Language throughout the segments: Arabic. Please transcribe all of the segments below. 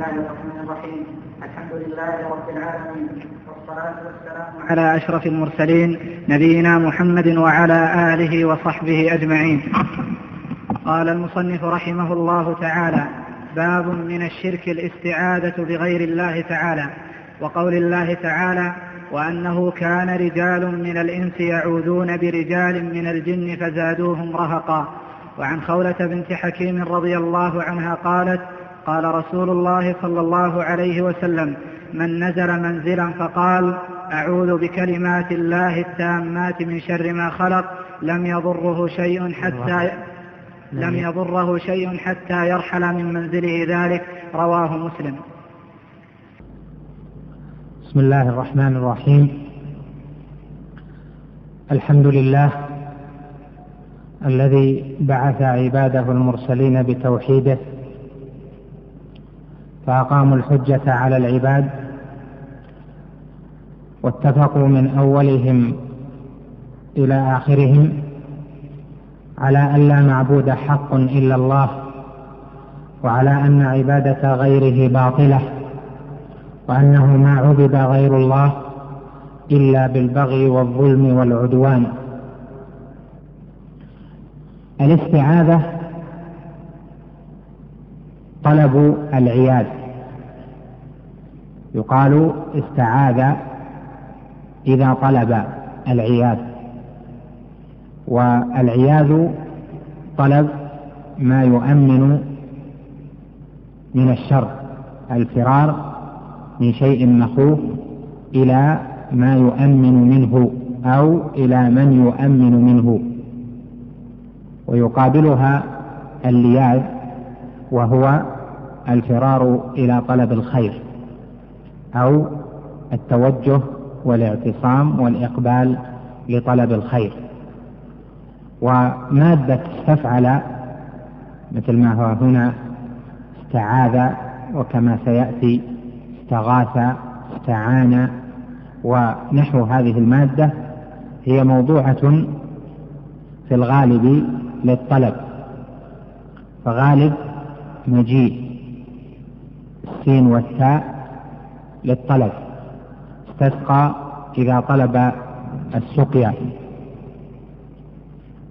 الله الرحمن الرحيم. الحمد لله رب العالمين. والصلاة والسلام على أشرف المرسلين نبينا محمد وعلى آله وصحبه أجمعين. قال المصنف رحمه الله تعالى باب من الشرك الاستعاذة بغير الله تعالى. وقول الله تعالى وأنه كان رجال من الإنس يعوذون برجال من الجن فزادوهم رهقا. وعن خولة بنت حكيم رضي الله عنها قالت قال رسول الله صلى الله عليه وسلم من نزل منزلا فقال أعوذ بكلمات الله التامات من شر ما خلق لم يضره شيء حتى لم يضره شيء حتى يرحل من منزله ذلك. رواه مسلم. بسم الله الرحمن الرحيم. الحمد لله الذي بعث عباده المرسلين بتوحيده فأقاموا الحجة على العباد واتفقوا من أولهم إلى آخرهم على أن لا معبود حق إلا الله وعلى أن عبادة غيره باطلة وأنه ما عبد غير الله إلا بالبغي والظلم والعدوان. الاستعاذة طلب العياذ. يقال استعاذ إذا طلب العياذ. والعياذ طلب ما يؤمن من الشر الفرار من شيء مخوف إلى ما يؤمن منه أو إلى من يؤمن منه. ويقابلها اللياذ وهو الفرار إلى طلب الخير. أو التوجه والاعتصام والإقبال لطلب الخير. ومادة استفعل مثل ما هو هنا استعاذ وكما سيأتي استغاث استعان. ونحو هذه المادة هي موضوعة في الغالب للطلب. فغالب مجيء السين والتاء للطلب. استسقى إذا طلب السقيا.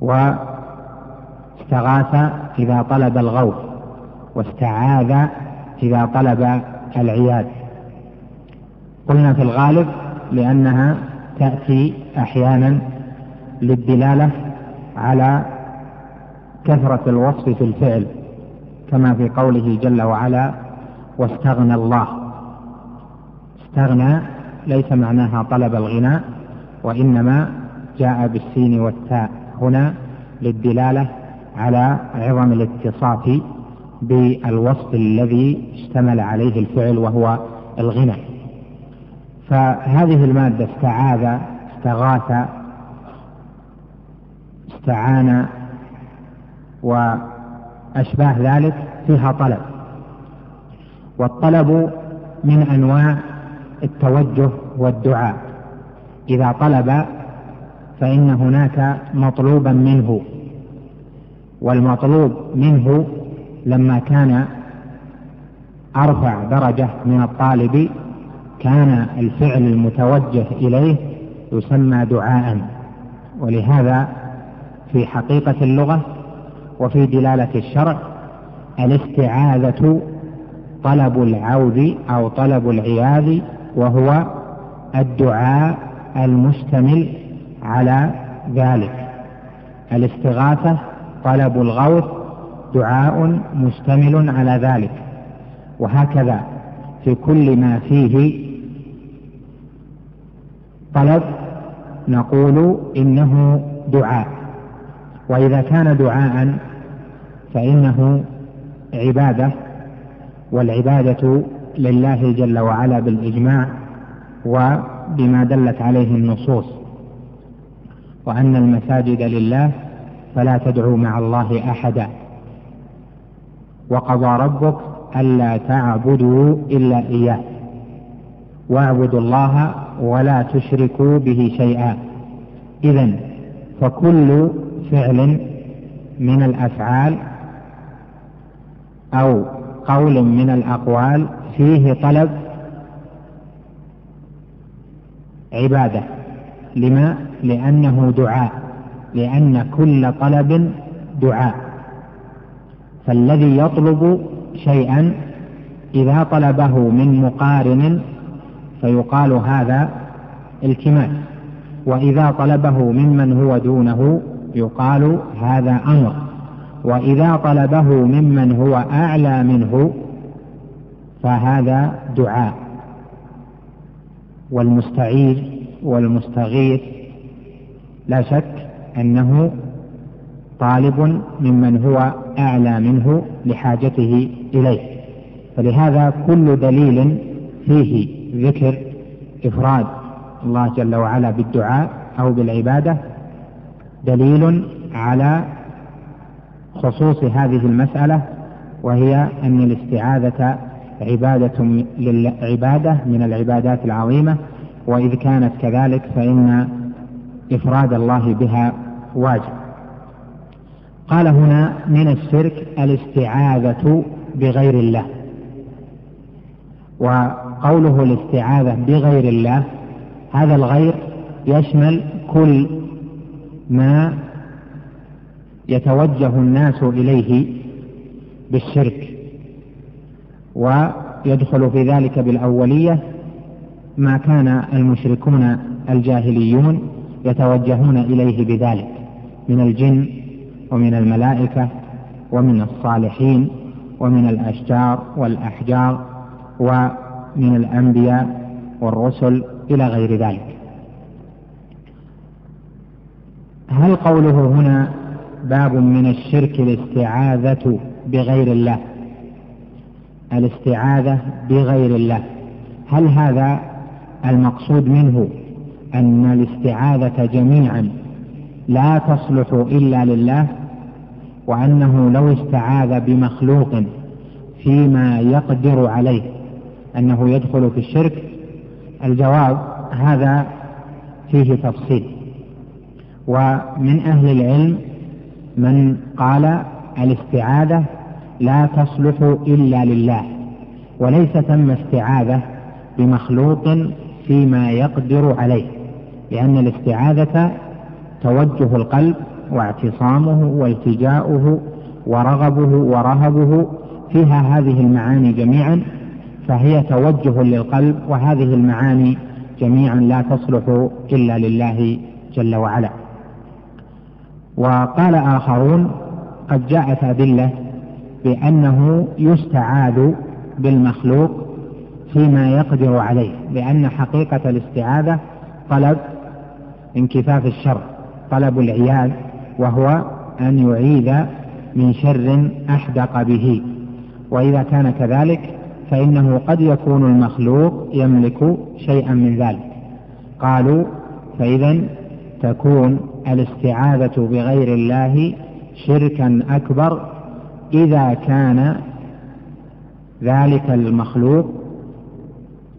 واستغاث إذا طلب الغوث. واستعاذ إذا طلب العياذ. قلنا في الغالب لأنها تأتي أحيانا للدلالة على كثرة الوصف في الفعل كما في قوله جل وعلا واستغنى الله. استغنى ليس معناها طلب الغناء وإنما جاء بالسين والتاء. هنا للدلالة على عظم الاتصاف بالوصف الذي اشتمل عليه الفعل وهو الغنى. فهذه المادة استعاذ استغاث استعان وأشباه ذلك فيها طلب. والطلب من أنواع التوجه والدعاء. إذا طلب فإن هناك مطلوبا منه. والمطلوب منه لما كان أرفع درجة من الطالب كان الفعل المتوجه إليه يسمى دعاء. ولهذا في حقيقة اللغة وفي دلالة الشرع الاستعاذة طلب العوذ أو طلب العياذ وهو الدعاء المشتمل على ذلك. الاستغاثة طلب الغوث دعاء مشتمل على ذلك. وهكذا في كل ما فيه طلب نقول إنه دعاء. وإذا كان دعاء فإنه عبادة والعبادة لله جل وعلا بالإجماع وبما دلت عليه النصوص وأن المساجد لله فلا تدعوا مع الله أحدا وقضى ربك ألا تعبدوا إلا إياه واعبدوا الله ولا تشركوا به شيئا. إذا فكل فعل من الأفعال أو قول من الأقوال فيه طلب عبادة. لما؟ لأنه دعاء. لأن كل طلب دعاء. فالذي يطلب شيئا إذا طلبه من مقارن فيقال هذا التماس وإذا طلبه ممن هو دونه يقال هذا أمر. وإذا طلبه ممن هو أعلى منه فهذا دعاء. والمستعيذ والمستغيث لا شك أنه طالب ممن هو أعلى منه لحاجته إليه. فلهذا كل دليل فيه ذكر إفراد. الله جل وعلا بالدعاء أو بالعبادة دليل على خصوص هذه المسألة وهي أن الاستعاذة عبادة عبادة من العبادات العظيمة وإذ كانت كذلك فإن إفراد الله بها واجب. قال هنا من الشرك الاستعاذة بغير الله. وقوله الاستعاذة بغير الله هذا الغير يشمل كل ما يتوجه الناس إليه بالشرك. ويدخل في ذلك بالأولية ما كان المشركون الجاهليون يتوجهون إليه بذلك من الجن ومن الملائكة ومن الصالحين ومن الأشجار والأحجار ومن الأنبياء والرسل إلى غير ذلك. هل قوله هنا باب من الشرك الاستعاذة بغير الله؟ الاستعاذة بغير الله. هل هذا المقصود منه أن الاستعاذة جميعا لا تصلح إلا لله وأنه لو استعاذ بمخلوق فيما يقدر عليه أنه يدخل في الشرك؟ الجواب هذا فيه تفصيل. ومن أهل العلم من قال الاستعاذة لا تصلح إلا لله وليس ثم استعاذة بمخلوق فيما يقدر عليه لأن الاستعاذة توجه القلب واعتصامه والتجاؤه ورغبه ورهبه فيها هذه المعاني جميعا فهي توجه للقلب وهذه المعاني جميعا لا تصلح إلا لله جل وعلا. وقال آخرون قد جاءت أدلة بأنه يستعاذ بالمخلوق فيما يقدر عليه لأن حقيقة الاستعاذة طلب انكفاف الشر طلب العياذ وهو أن يعيذ من شر أحدق به. وإذا كان كذلك فإنه قد يكون المخلوق يملك شيئا من ذلك. قالوا فإذا تكون الاستعاذة بغير الله شركا أكبر إذا كان ذلك المخلوق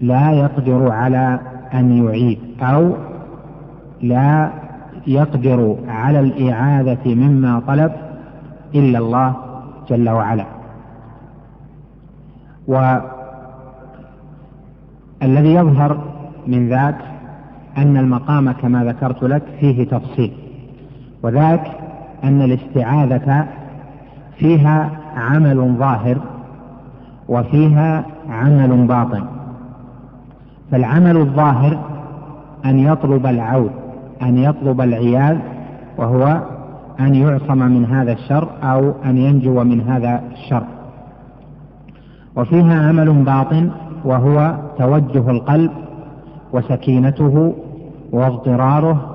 لا يقدر على أن يعيد أو لا يقدر على الإعادة مما طلب إلا الله جل وعلا. والذي يظهر من ذاك أن المقام كما ذكرت لك فيه تفصيل وذاك أن الاستعاذة فيها عمل ظاهر وفيها عمل باطن. فالعمل الظاهر أن يطلب العود أن يطلب العياذ وهو أن يعصم من هذا الشر أو أن ينجو من هذا الشر. وفيها عمل باطن وهو توجه القلب وسكينته واضطراره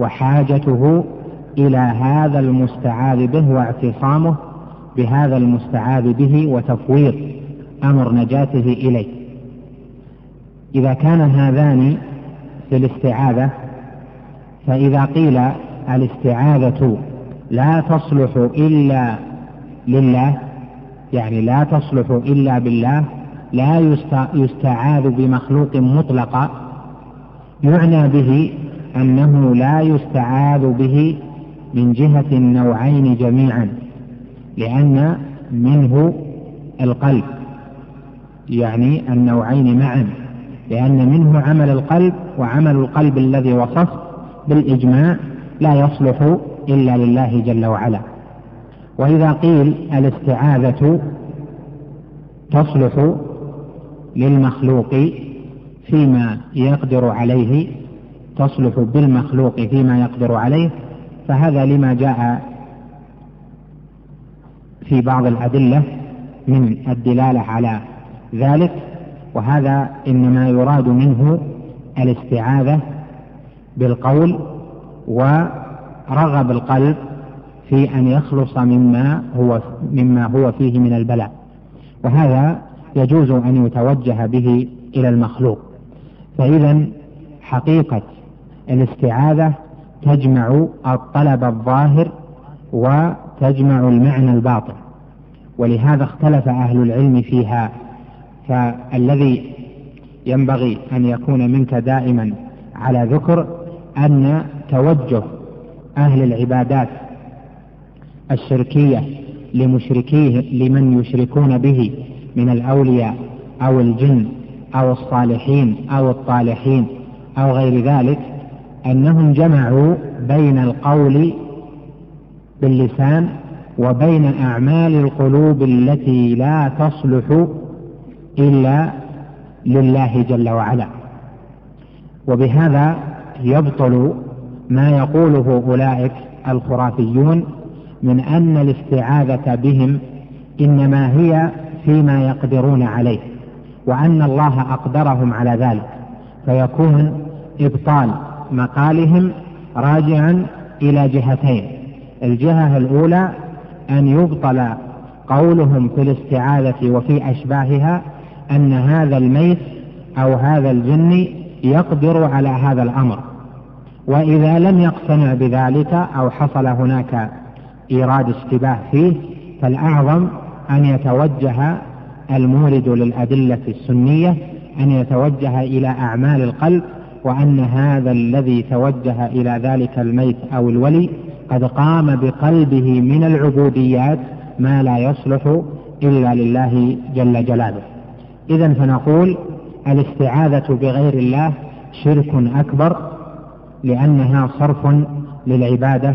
وحاجته إلى هذا المستعاذ به واعتصامه بهذا المستعاذ به وتفويض أمر نجاته إليه. إذا كان هذان في الاستعاذة فإذا قيل الاستعاذة لا تصلح إلا لله يعني لا تصلح إلا بالله لا يستعاذ بمخلوق مطلقا يعنى به أنه لا يستعاذ به من جهة النوعين جميعا. لأن منه القلب يعني النوعين معا لأن منه عمل القلب وعمل القلب الذي وصف بالإجماع لا يصلح إلا لله جل وعلا. وإذا قيل الاستعاذة تصلح للمخلوق فيما يقدر عليه تصلح بالمخلوق فيما يقدر عليه فهذا لما جاء في بعض الأدلة من الدلالة على ذلك وهذا إنما يراد منه الاستعاذة بالقول ورغب القلب في أن يخلص مما هو مما هو فيه من البلاء. وهذا يجوز أن يتوجه به إلى المخلوق. فإذا حقيقة الاستعاذة تجمع الطلب الظاهر وتجمع المعنى الباطن ولهذا اختلف أهل العلم فيها. فالذي ينبغي أن يكون منك دائما على ذكر أن توجه أهل العبادات الشركية لمشركيه لمن يشركون به من الأولياء أو الجن أو الصالحين أو الطالحين أو غير ذلك أنهم جمعوا بين القول باللسان وبين أعمال القلوب التي لا تصلح إلا لله جل وعلا. وبهذا يبطل ما يقوله أولئك الخرافيون من أن الاستعاذة بهم إنما هي فيما يقدرون عليه وأن الله أقدرهم على ذلك. فيكون إبطال مقالهم راجعا إلى جهتين الجهة الأولى أن يبطل قولهم في الاستعاذة وفي أشباهها أن هذا الميت أو هذا الجن يقدر على هذا الأمر. وإذا لم يقتنع بذلك أو حصل هناك إيراد اشتباه فيه فالأعظم أن يتوجه المورد للأدلة السنية أن يتوجه إلى أعمال القلب وأن هذا الذي توجه إلى ذلك الميت أو الولي قد قام بقلبه من العبوديات ما لا يصلح إلا لله جل جلاله. إذا فنقول الاستعاذة بغير الله شرك أكبر لأنها صرف للعبادة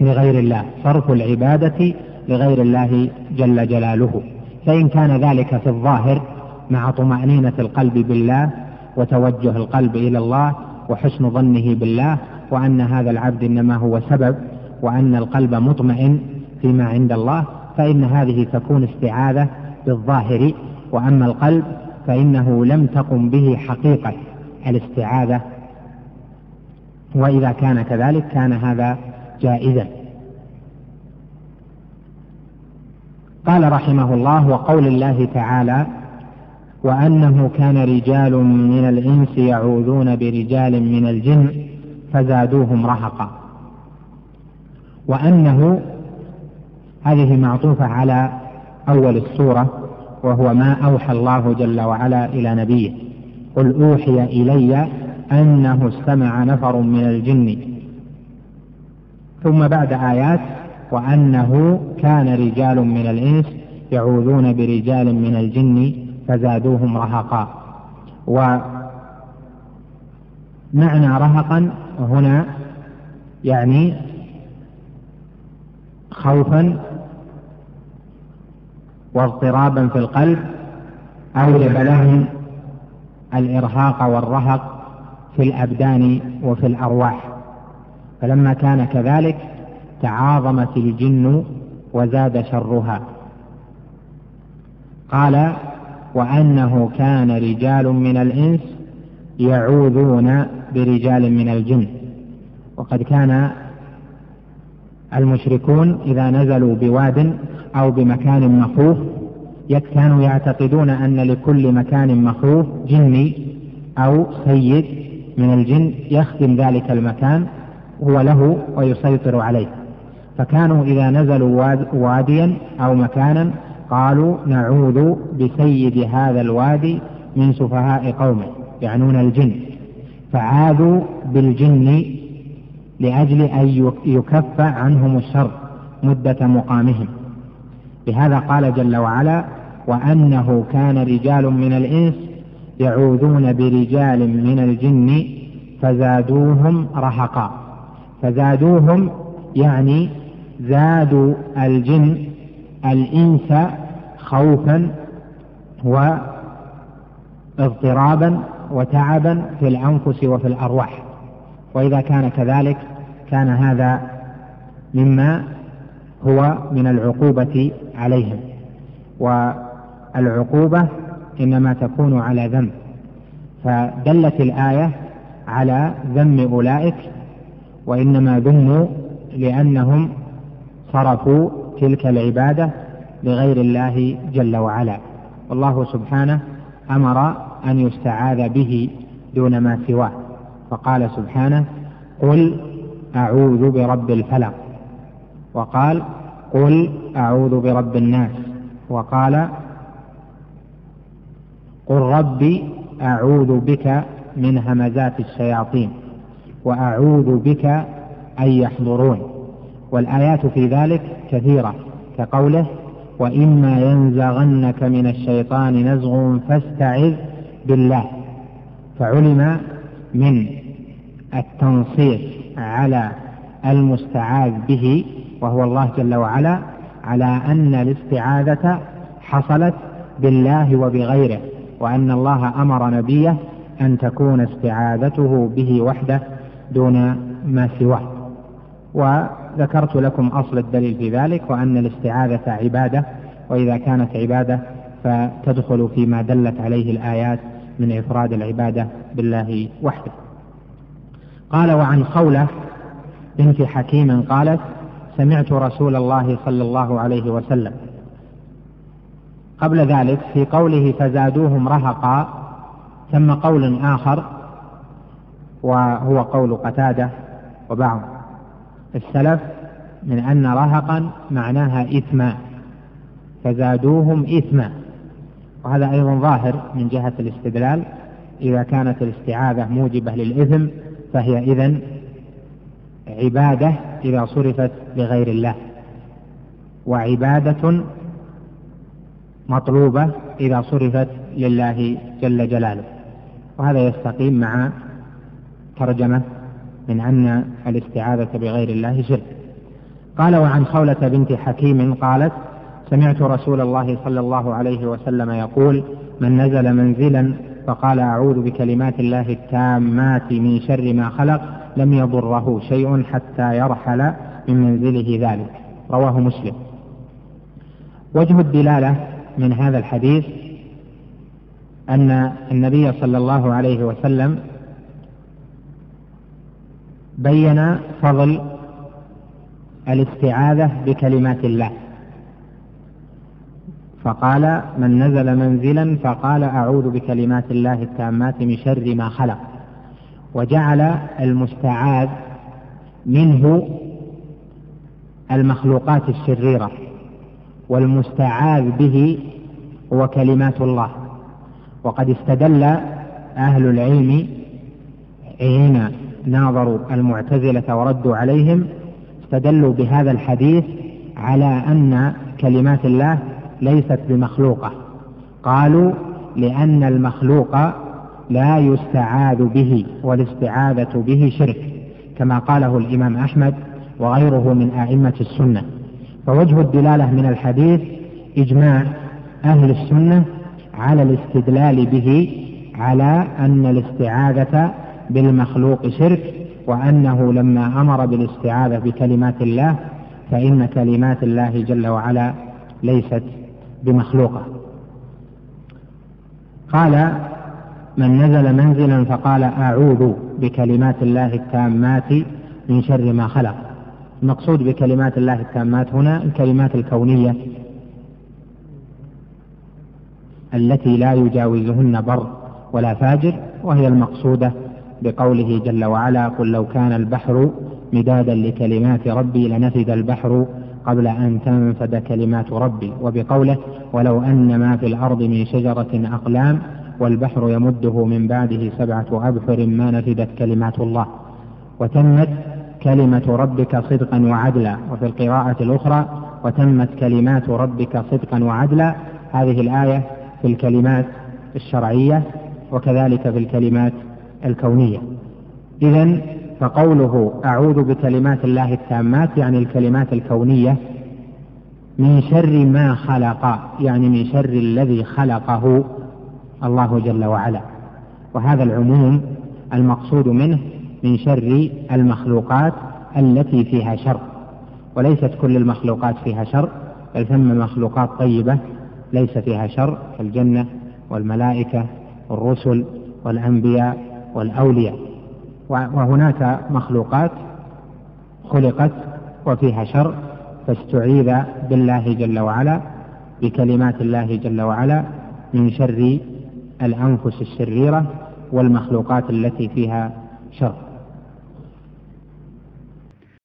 لغير الله صرف العبادة لغير الله جل جلاله. فإن كان ذلك في الظاهر مع طمأنينة القلب بالله وتوجه القلب إلى الله وحسن ظنه بالله وأن هذا العبد إنما هو سبب وأن القلب مطمئن فيما عند الله فإن هذه تكون استعاذة بالظاهر وأما القلب فإنه لم تقم به حقيقة الاستعاذة. وإذا كان كذلك كان هذا جائزا. قال رحمه الله وقول الله تعالى وأنه كان رجال من الإنس يعوذون برجال من الجن فزادوهم رهقا. وأنه هذه معطوفة على أول السورة وهو ما أوحى الله جل وعلا إلى نبيه. قل أوحي إلي أنه استمع نفر من الجن. ثم بعد آيات وأنه كان رجال من الإنس يعوذون برجال من الجن فزادوهم رهقا. ومعنى رهقا هنا يعني خوفا واضطرابا في القلب أوجب لهم الإرهاق والرهق في الأبدان وفي الأرواح. فلما كان كذلك تعاظمت الجن وزاد شرها. قال وأنه كان رجال من الإنس يعوذون برجال من الجن. وقد كان المشركون إذا نزلوا بواد أو بمكان مخوف كانوا يعتقدون أن لكل مكان مخوف جني أو سيد من الجن يخدم ذلك المكان هو له ويسيطر عليه. فكانوا إذا نزلوا واديا أو مكانا قالوا نعوذ بسيد هذا الوادي من سفهاء قومه يعنون الجن. فعاذوا بالجن لأجل أن يكف عنهم الشر مدة مقامهم. لهذا قال جل وعلا وأنه كان رجال من الإنس يعوذون برجال من الجن فزادوهم رهقا. فزادوهم يعني زادوا الجن الإنس خوفا واضطرابا وتعبا في الأنفس وفي الأرواح. وإذا كان كذلك كان هذا مما هو من العقوبة عليهم. والعقوبة إنما تكون على ذنب فدلت الآية على ذم أولئك وإنما ذموا لأنهم صرفوا تلك العبادة لغير الله جل وعلا. والله سبحانه أمر أن يستعاذ به دون ما سواه. فقال سبحانه قل أعوذ برب الفلق. وقال قل أعوذ برب الناس. وقال قل ربي أعوذ بك من همزات الشياطين وأعوذ بك أن يحضرون. والآيات في ذلك كثيرة كقوله وإما ينزغنك من الشيطان نزغ فاستعذ بالله فعلم من التنصيص على المستعاذ به وهو الله جل وعلا على أن الاستعاذة حصلت بالله وبغيره وأن الله أمر نبيه أن تكون استعاذته به وحده دون ما سواه. وذكرت لكم أصل الدليل في ذلك وأن الاستعاذة عبادة وإذا كانت عبادة فتدخل فيما دلت عليه الآيات من إفراد العبادة بالله وحده. قال وعن خولة بنت حكيم قالت سمعت رسول الله صلى الله عليه وسلم. قبل ذلك في قوله فزادوهم رهقا ثم قول آخر وهو قول قتادة وبعض السلف من أن رهقا معناها إثما فزادوهم إثما. وهذا أيضا ظاهر من جهة الاستدلال. إذا كانت الاستعاذة موجبة للإثم فهي إذن عبادة إذا صرفت لغير الله. وعبادة مطلوبة إذا صرفت لله جل جلاله. وهذا يستقيم مع ترجمة من أن الاستعاذة بغير الله شرك. قال وعن خولة بنت حكيم قالت سمعت رسول الله صلى الله عليه وسلم يقول من نزل منزلا فقال أعوذ بكلمات الله التامات من شر ما خلق لم يضره شيء حتى يرحل من منزله ذلك. رواه مسلم. وجه الدلالة من هذا الحديث أن النبي صلى الله عليه وسلم بين فضل الاستعاذة بكلمات الله. فقال من نزل منزلا فقال أعوذ بكلمات الله التامات من شر ما خلق. وجعل المستعاذ منه المخلوقات الشريرة والمستعاذ به هو كلمات الله. وقد استدل أهل العلم حين ناظروا المعتزلة وردوا عليهم استدلوا بهذا الحديث على أن كلمات الله ليست بمخلوقة. قالوا لأن المخلوق لا يستعاذ به والاستعاذة به شرك كما قاله الإمام أحمد وغيره من أئمة السنة. فوجه الدلالة من الحديث إجماع أهل السنة على الاستدلال به على أن الاستعاذة بالمخلوق شرك وأنه لما أمر بالاستعاذة بكلمات الله فإن كلمات الله جل وعلا ليست بمخلوقة. قال من نزل منزلا فقال أعوذ بكلمات الله التامات من شر ما خلق. المقصود بكلمات الله التامات هنا الكلمات الكونية التي لا يجاوزهن بر ولا فاجر وهي المقصودة بقوله جل وعلا قل لو كان البحر مدادا لكلمات ربي لنفد البحر قبل أن تنفد كلمات ربي وبقوله ولو أن ما في الأرض من شجرة أقلام والبحر يمده من بعده سبعة أبحر ما نفدت كلمات الله. وتمت كلمة ربك صدقا وعدلا. وفي القراءة الأخرى وتمت كلمات ربك صدقا وعدلا. هذه الآية في الكلمات الشرعية وكذلك في الكلمات الكونية. إذا فقوله أعوذ بكلمات الله التامات يعني الكلمات الكونية من شر ما خلق يعني من شر الذي خلقه الله جل وعلا. وهذا العموم المقصود منه من شر المخلوقات التي فيها شر. وليست كل المخلوقات فيها شر بل ثم مخلوقات طيبة ليس فيها شر كالجنة والملائكة والرسل والأنبياء والأولياء. وهناك مخلوقات خلقت وفيها شر فاستعيذ بالله جل وعلا بكلمات الله جل وعلا من شر الأنفس الشريرة والمخلوقات التي فيها شر.